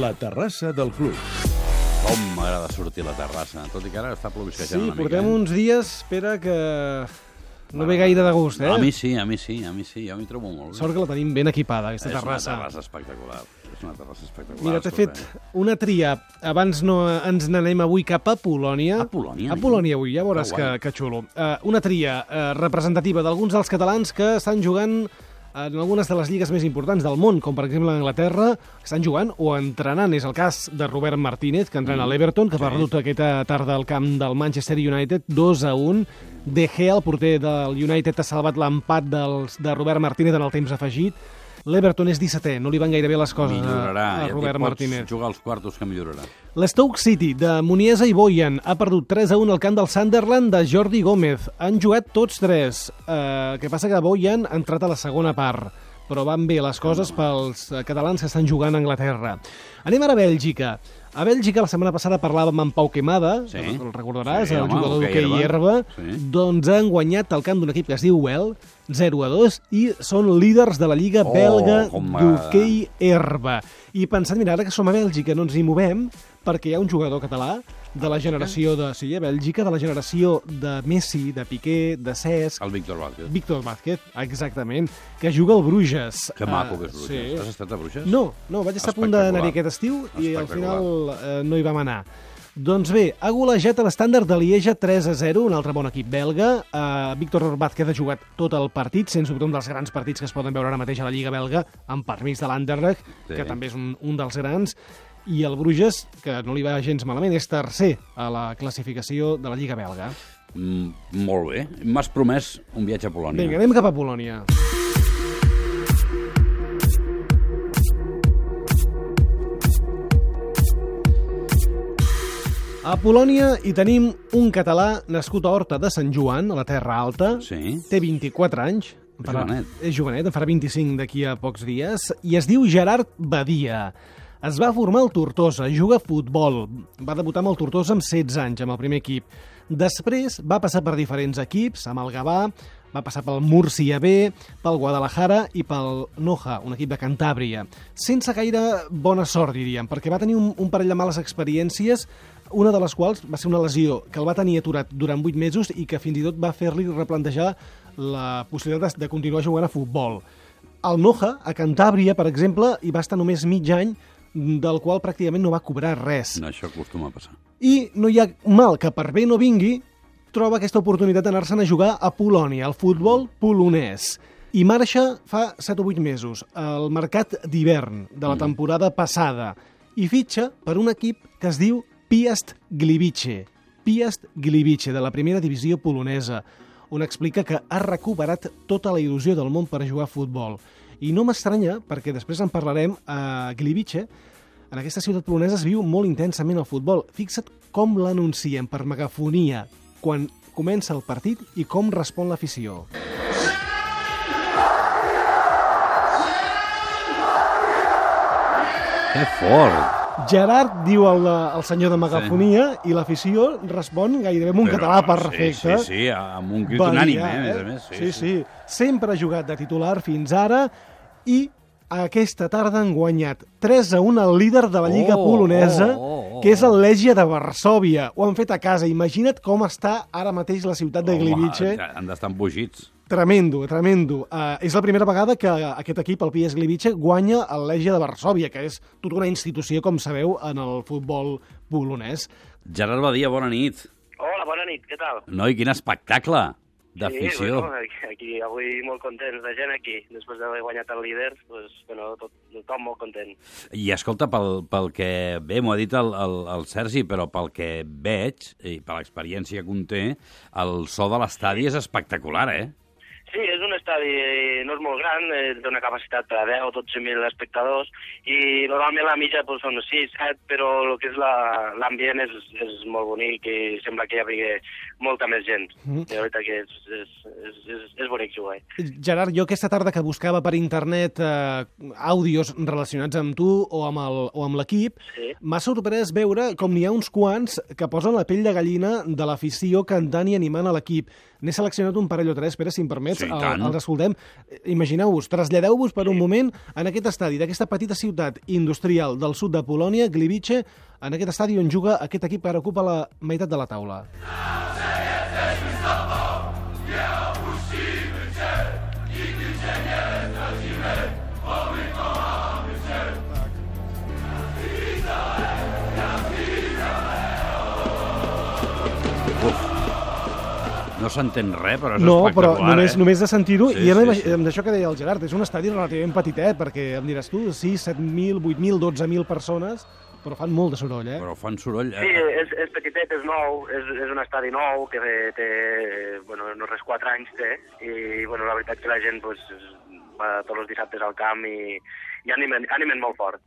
La terrassa del club. Com m'agrada sortir a la terrassa, tot i que ara està plovisquejant Sí, una mica. portem eh? uns dies, espera, que no ve gaire de gust, eh? A mi sí, a mi sí, a mi sí, jo m'hi trobo molt bé. Sort que la tenim ben equipada, aquesta és terrassa. una terrassa espectacular. És una terrassa espectacular. Mira, t'he fet una tria. Abans no ens n'anem avui cap a Polònia. A Polònia, A? Polònia avui, ja veuràs Que que, que xulo. Uh, una tria uh, representativa d'alguns dels catalans que estan jugant en algunes de les lligues més importants del món, com per exemple Anglaterra, que estan jugant o entrenant. És el cas de Robert Martínez, que entrena a l'Everton, que ha Mm. Sí. perdut aquesta tarda al camp del Manchester United 2 a 1. De Gea, el porter del United, ha salvat l'empat de Robert Martínez en el temps afegit. L'Everton és 17è, no li van gaire bé les coses a, Millorarà. a ja Robert dic, pots Martínez. jugar als quartos que millorarà. L'Stoke City, de Muniesa i Boyan, ha perdut 3 a 1 al camp del Sunderland de Jordi Gómez. Han jugat tots tres. Eh, que passa que Boyan ha entrat a la segona part, però van bé les coses pels eh, catalans que estan jugant a Anglaterra. Anem ara a Bèlgica. A Bèlgica la setmana passada parlàvem amb Pau Quemada, Sí. el recordaràs, Sí, el home, jugador hoquei d'hoquei i herba. Sí. doncs han guanyat el camp d'un equip que es diu Well, 0 a 2, i són líders de la Lliga Oh, belga d'hoquei herba. I pensant, mira, ara que som a Bèlgica no ens hi movem perquè hi ha un jugador català de la generació de... Sí, a Bèlgica, de la generació de Messi, de Piqué, de Cesc, El Víctor Vázquez. Víctor Vázquez, exactament, que juga al Bruges. Que maco Ah, que és Bruges. sí. Has estat a Bruges? No, no, vaig estar a punt d'anar-hi aquest estiu i al final eh, no hi vam anar. Doncs bé, ha golejat a l'estàndard de Lieja 3 a 0, un altre bon equip belga. Uh, Víctor Vázquez ha jugat tot el partit, sens dubte un dels grans partits que es poden veure ara mateix a la Lliga belga, amb permís de l'Anderlecht, Sí. que també és un, un dels grans. I el Bruges, que no li va gens malament, és tercer a la classificació de la Lliga belga. Mm, molt bé. M'has promès un viatge a Polònia. Vinga, anem cap a Polònia. A Polònia hi tenim un català nascut a Horta de Sant Joan, a la Terra Alta. Sí. Té 24 anys. Farà- Jovenet. És jovenet, en farà 25 d'aquí a pocs dies. I es diu Gerard Badia. Es va formar al Tortosa, juga a futbol. Va debutar amb el Tortosa amb 16 anys, amb el primer equip. Després va passar per diferents equips, amb el Gavà, va passar pel Murcia B, pel Guadalajara i pel Noja, un equip de Cantàbria. Sense gaire bona sort, diríem, perquè va tenir un, un parell de males experiències, una de les quals va ser una lesió que el va tenir aturat durant 8 mesos i que fins i tot va fer-li replantejar la possibilitat de, de continuar jugant a futbol. El Noja, a Cantàbria, per exemple, hi va estar només mig any, del qual pràcticament no va cobrar res. No, això acostuma a passar. I no hi ha mal que per bé no vingui, troba aquesta oportunitat d'anar-se'n a jugar a Polònia, al futbol polonès. I marxa fa 7 o 8 mesos, al mercat d'hivern de la temporada passada, i fitxa per un equip que es diu Piast Gliwice. Piast Gliwice, de la primera divisió polonesa, on explica que ha recuperat tota la il·lusió del món per jugar a futbol. I no m'estranya, perquè després en parlarem, a Gliwice, en aquesta ciutat polonesa es viu molt intensament el futbol. Fixa't com l'anuncien per megafonia quan comença el partit i com respon l'afició. Que fort! Gerard diu el, el senyor de megafonia sí. i l'afició respon gairebé amb un Però, català perfecte. Sí, sí, sí, amb un crit unànime, eh, a més a més. Sí, sí, Sempre ha jugat de titular fins ara i aquesta tarda han guanyat 3 a 1 al líder de la Lliga Oh, Polonesa, oh, oh, oh. que és el Legia de Varsòvia. Ho han fet a casa. Imagina't com està ara mateix la ciutat de Gliwice. Han d'estar embogits. Tremendo, tremendo. Uh, és la primera vegada que aquest equip, el PS Gliwice, guanya el Legia de Varsòvia, que és tota una institució, com sabeu, en el futbol polonès. Gerard Badia, bona nit. Hola, bona nit, què tal? Noi, quin espectacle d'afició. Sí, bueno, aquí, aquí avui molt contents de gent aquí. Després d'haver guanyat el líder, pues, bueno, tot, tothom molt content. I escolta, pel, pel que bé, m'ho ha dit el, el, el Sergi, però pel que veig, i per l'experiència que un té, el so de l'estadi és espectacular, eh? Sí, és un estadi, no és molt gran, eh, té una capacitat per a 10 o 12.000 espectadors i normalment la mitja doncs, són 6, 7, però el que és la- l'ambient és, és molt bonic i sembla que hi havia molta més gent. Mhm. I la veritat que és, és, és, és, és bonic jugar. Gerard, jo aquesta tarda que buscava per internet eh, àudios relacionats amb tu o amb l'equip, Sí. m'ha sorprès veure com n'hi ha uns quants que posen la pell de gallina de l'afició cantant i animant a l'equip. N'he seleccionat un parell o tres, espera, si em permets, Sí, el, tant. els escoltem. Eh, Imagineu-vos, traslladeu-vos per un moment en aquest estadi d'aquesta petita ciutat industrial del sud de Polònia, Gliwice, en aquest estadi on juga aquest equip que ara ocupa la meitat de la taula. No s'entén res, però és No, però espectacular, només, eh? només de sentir-ho, Sí, i ara sí, sí, sí. amb això que deia el Gerard, és un estadi relativament petitet, perquè em diràs tu, 6, 7.000, 8.000, 12.000 persones, però fan molt de soroll, eh? Però fan soroll. Sí, eh, és, és petitet, és nou, és, és un estadi nou que té, té bueno, no res 4 anys té, i bueno, la veritat que la gent pues, va tots els dissabtes al camp i, i animen, animen molt fort.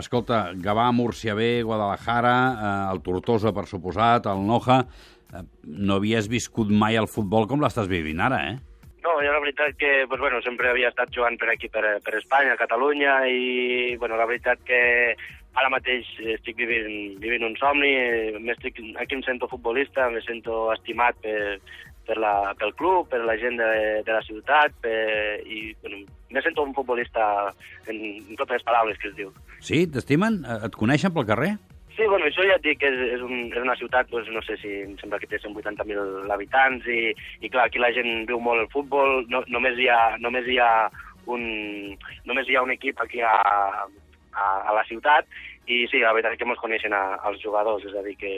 Escolta, Gavà, Múrcia B, Guadalajara, eh, el Tortosa, per suposat, el Noja... Eh, no havies viscut mai el futbol com l'estàs vivint ara, eh? No, jo la veritat que pues, bueno, sempre havia estat jugant per aquí, per, per Espanya, Catalunya, i bueno, la veritat que ara mateix estic vivint, vivint un somni, m'estic- aquí em sento futbolista, me sento estimat per, per la, pel club, per la gent de, de la ciutat, per, i bueno, me sento un futbolista en, en totes les paraules que es diu. Sí? T'estimen? Eh, Et coneixen pel carrer? Sí, bueno, això ja et dic és, és, un, és una ciutat, doncs, no sé si em sembla que té 180.000 habitants i, i clar, aquí la gent viu molt el futbol, no, només, hi ha, només, hi ha un, només hi ha un equip aquí a, a, a la ciutat i sí, la veritat és que ens coneixen a, als jugadors, és a dir, que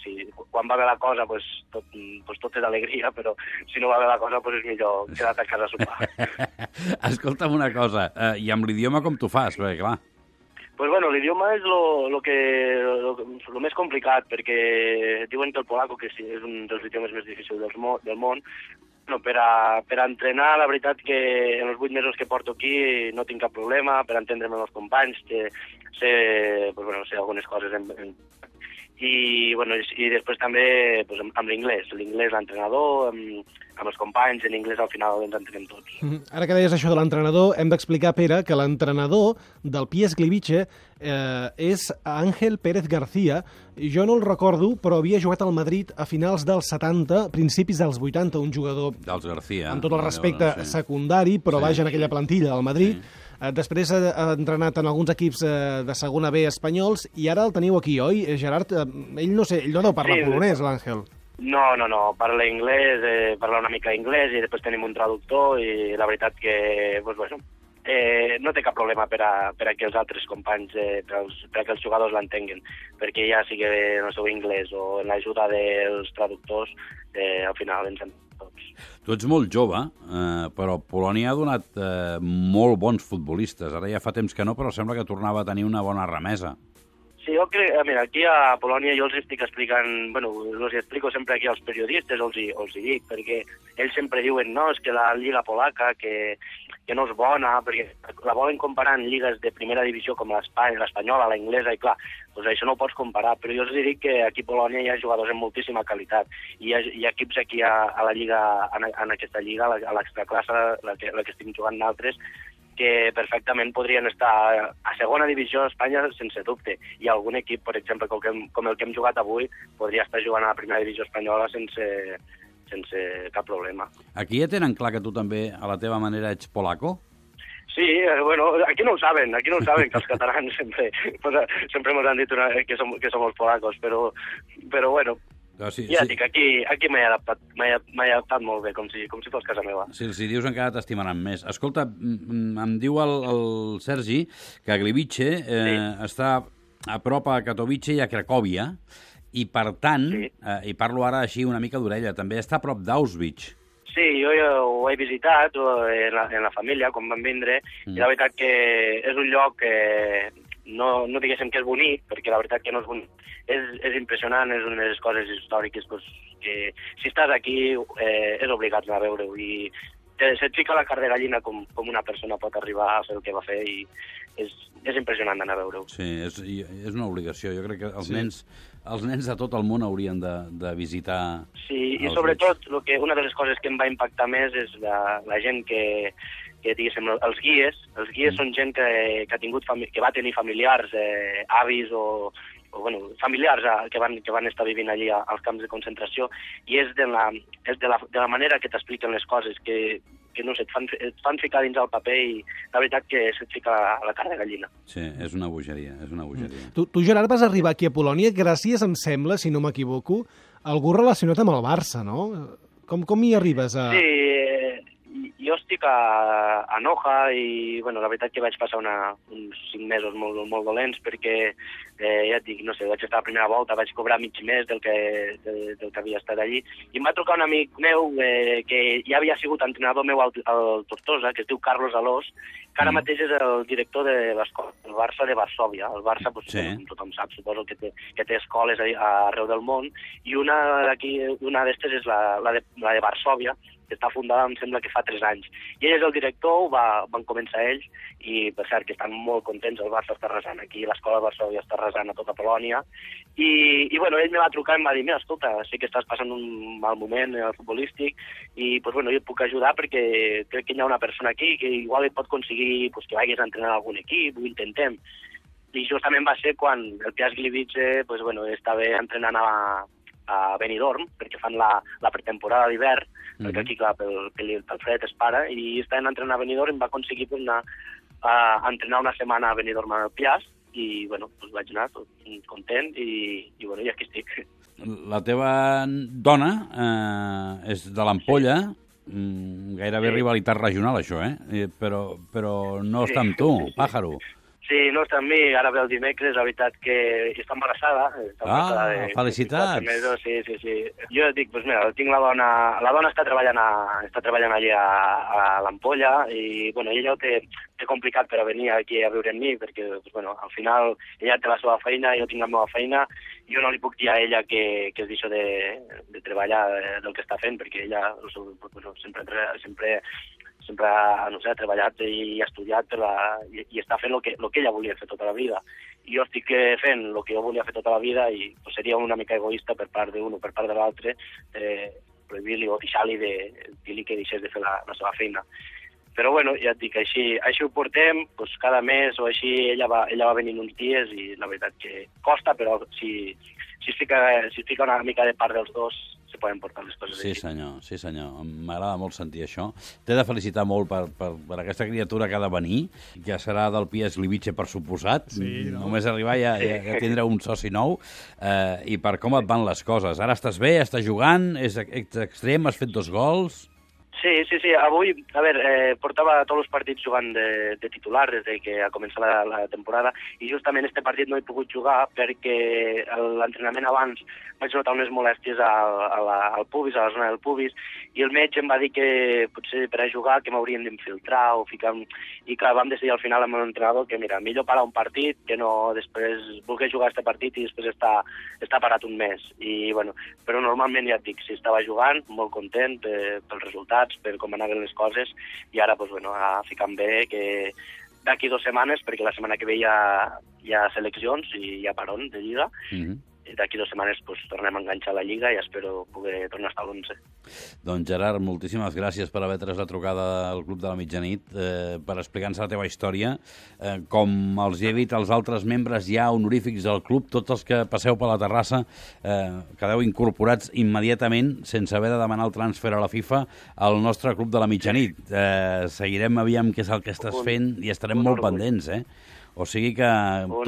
sí, quan va bé la cosa, pues, tot, pues, tot és alegria, però si no va bé la cosa, pues, és millor quedar-te a casa a sopar. Escolta'm una cosa, eh, i amb l'idioma com t'ho fas? Perquè, clar, Pues bueno, l'idioma és lo que, lo, lo més complicat, perquè diuen que el polaco que sí, és un dels idiomes més difícils del, mo, del món, no, per, a, per a entrenar, la veritat que en els vuit mesos que porto aquí no tinc cap problema, per entendre'm amb els companys, que sé, pues bueno, sé algunes coses en, en, i, bueno, i, i després també pues, amb, amb l'inglès, l'inglès l'entrenador, amb, amb els companys, en anglès al final ens entenem tots. Mhm. Ara que deies això de l'entrenador, hem d'explicar, Pere, que l'entrenador del Pies Gliwice eh, és Àngel Pérez García. Jo no el recordo, però havia jugat al Madrid a finals dels 70, principis dels 80, un jugador dels García. amb tot el respecte no sé. secundari, però Sí, vaja en aquella plantilla del Madrid. Sí. Eh, Després ha, ha entrenat en alguns equips eh, de segona B espanyols i ara el teniu aquí, oi? Eh, Gerard, eh, ell no sé, ell no deu parlar Sí. polonès, l'Àngel. No, no, no, parla anglès, eh, parla una mica anglès i després tenim un traductor i la veritat que, pues, bueno, eh, no té cap problema per a, per a que els altres companys, eh, per, als, per a que els jugadors l'entenguen, perquè ja sigui en el seu anglès o en l'ajuda dels traductors, eh, al final ens entenem. Tu ets molt jove, eh, però Polònia ha donat eh, molt bons futbolistes. Ara ja fa temps que no, però sembla que tornava a tenir una bona remesa. Jo crec, a mira, aquí a Polònia jo els estic explicant, bueno, els explico sempre aquí als periodistes, els, hi- els hi dic, perquè ells sempre diuen, no, és que la lliga polaca, que, que no és bona, perquè la volen comparar en lligues de primera divisió com l'Espanya, l'espanyola, la inglesa, i clar, doncs això no ho pots comparar, però jo els dic que aquí a Polònia hi ha jugadors amb moltíssima qualitat, i hi ha, hi ha equips aquí a, a la lliga, en, en aquesta lliga, a la- a l'extraclasse, la, que, la que estem jugant nosaltres, que perfectament podrien estar a segona divisió d'Espanya sense dubte. I algun equip, per exemple, com, que, hem- com el que hem jugat avui, podria estar jugant a la primera divisió espanyola sense, sense cap problema. Aquí ja tenen clar que tu també, a la teva manera, ets polaco? Sí, eh, bueno, aquí no ho saben, aquí no ho saben, que els catalans sempre, pues, sempre ens han dit una, que, som, que som els polacos, però, però bueno, Ah, sí, ja sí, dic, aquí, aquí m'he adaptat, adaptat molt bé, com si, com si fos casa meva. Si els hi dius encara t'estimaran més. Escolta, em diu el, el Sergi que Gliwice eh, Sí. està a prop a Katowice i a Cracòvia, i per tant, Sí. eh, i parlo ara així una mica d'orella, també està a prop d'Auschwitz. Sí, jo ja ho he visitat eh, en la, en la família, quan van vindre, mm. i la veritat que és un lloc que no, no diguéssim que és bonic, perquè la veritat que no és bonic. És, és impressionant, és una de les coses històriques pues, que si estàs aquí eh, és obligat a veure-ho i te, se't fica la carn de gallina com, com una persona pot arribar a fer el que va fer i és, és impressionant d'anar a veure-ho. Sí, és, és una obligació. Jo crec que els, Sí. nens, els nens de tot el món haurien de, de visitar... Sí, i sobretot lo que, una de les coses que em va impactar més és la, la gent que, que diguéssim, els guies. Els guies Mm. són gent que, que, ha tingut que va tenir familiars, eh, avis o, o bueno, familiars eh, que, van, que van estar vivint allí a, als camps de concentració i és de la, és de la, de la manera que t'expliquen les coses, que que no sé, et fan, et fan ficar dins el paper i la veritat que se't fica la, la cara de gallina. Sí, és una bogeria, és una bogeria. Tu, tu, Gerard, vas arribar aquí a Polònia gràcies, em sembla, si no m'equivoco, a algú relacionat amb el Barça, no? Com, com hi arribes a... Sí, eh, estic a, a Noja i, bueno, la veritat que vaig passar una, uns cinc mesos molt, molt dolents perquè, eh, ja et dic, no sé, vaig estar a la primera volta, vaig cobrar mig mes del que, de, del que havia estat allí, i em va trucar un amic meu eh, que ja havia sigut entrenador meu al, al Tortosa, que es diu Carlos Alós, que ara Mm. mateix és el director de l'escola, el Barça de Varsòvia. El Barça, doncs, Sí. com tothom sap, suposo que té, que té escoles arreu del món, i una d'aquí, una d'estes és la, la, de, la de Varsòvia, que està fundada, em sembla que fa 3 anys. I ell és el director, ho va, van començar ells, i per cert que estan molt contents, el Barça està resant aquí, l'escola de Varsòvia està resant a tota Polònia, i, i bueno, ell me va trucar i em va dir, mira, escolta, sé que estàs passant un mal moment eh, futbolístic, i pues, bueno, jo et puc ajudar perquè crec que hi ha una persona aquí que igual et pot aconseguir pues, que vagis a entrenar algun equip, ho intentem. I justament va ser quan el Piaz Gliwice pues, bueno, estava entrenant a, a Benidorm, perquè fan la, la pretemporada d'hivern, Mhm. perquè aquí, clar, pel, pel, pel fred es para, i estaven entrenant a Benidorm i va aconseguir pues, anar a, entrenar una setmana a Benidorm al Piaz, i, bueno, pues, vaig anar tot content, i, i, bueno, i aquí estic. La teva dona eh, és de l'Ampolla, mm, gairebé Sí. rivalitat regional, això, eh? Eh, Però, però no Sí. està amb tu, pàjaro. Sí, no està amb mi, ara ve el dimecres, la veritat que està embarassada. Està Ah, embarassada de felicitats. 24 Mesos, sí, sí, sí. Jo et dic, doncs mira, tinc la dona, la dona està treballant, a, està treballant allà a, a l'Ampolla i, bueno, ella ho té, té complicat per a venir aquí a viure amb mi perquè, doncs, bueno, al final ella té la seva feina, jo tinc la meva feina, jo no li puc dir a ella que, que es deixo de, de treballar eh, del que està fent perquè ella bueno, sempre, sempre sempre no sé, ha treballat i ha estudiat per la, i, i està fent el que, el que ella volia fer tota la vida. I jo estic eh, fent el que jo volia fer tota la vida i pues, seria una mica egoista per part d'un o per part de l'altre eh, prohibir-li o deixar-li de dir-li que deixés de fer la, la seva feina. Però bueno, ja et dic, així, així ho portem, pues, cada mes o així ella va, ella va venint uns dies i la veritat que costa, però si, si, es fica, si es fica una mica de part dels dos se poden portar les coses Sí, així. senyor, sí, senyor. M'agrada molt sentir això. T'he de felicitar molt per, per, per aquesta criatura que ha de venir, que serà del Pies Livice, per suposat. Sí, no? Només arribar ja, ja, ja tindrà un soci nou. Eh, I per com et van les coses. Ara estàs bé, estàs jugant, és, ets extrem, has fet dos gols... Sí, sí, sí. Avui, a veure, eh, portava tots els partits jugant de, de titular des de que ha començat la, la temporada i justament este partit no he pogut jugar perquè l'entrenament abans vaig notar unes molèsties al, a la, al pubis, a la zona del pubis, i el metge em va dir que potser per a jugar que m'haurien d'infiltrar o ficar... I clar, vam decidir al final amb l'entrenador que, mira, millor parar un partit que no després voler jugar este partit i després estar, estar parat un mes. I, bueno, però normalment ja et dic, si estava jugant, molt content eh, pels resultats, per com anaven les coses, i ara, doncs, bueno, a ficar bé que d'aquí dues setmanes, perquè la setmana que ve hi ha, hi ha seleccions i hi ha paron de Lliga, Mm -hmm. I d'aquí dues setmanes pues, tornem a enganxar la Lliga i espero poder tornar a estar a l'11. Doncs Gerard, moltíssimes gràcies per haver tret la trucada al Club de la Mitjanit, eh, per explicar-nos la teva història. Eh, com els he dit als altres membres ja honorífics del club, tots els que passeu per la terrassa eh, quedeu incorporats immediatament, sense haver de demanar el transfer a la FIFA, al nostre Club de la Mitjanit. Eh, seguirem aviam què és el que estàs fent i estarem molt pendents, eh? O sigui que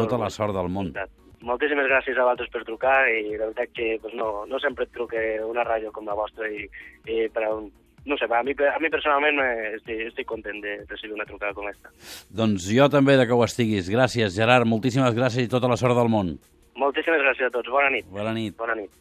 tota la sort del món. Veritat. Moltíssimes gràcies a vosaltres per trucar i la veritat que pues, no, no sempre et truque una ràdio com la vostra i, i per a un, no sé, a mi, a mi personalment eh, estic, estic content de recibir una trucada com aquesta. Doncs jo també de que ho estiguis. Gràcies, Gerard, moltíssimes gràcies i tota la sort del món. Moltíssimes gràcies a tots. Bona nit. Bona nit. Bona nit.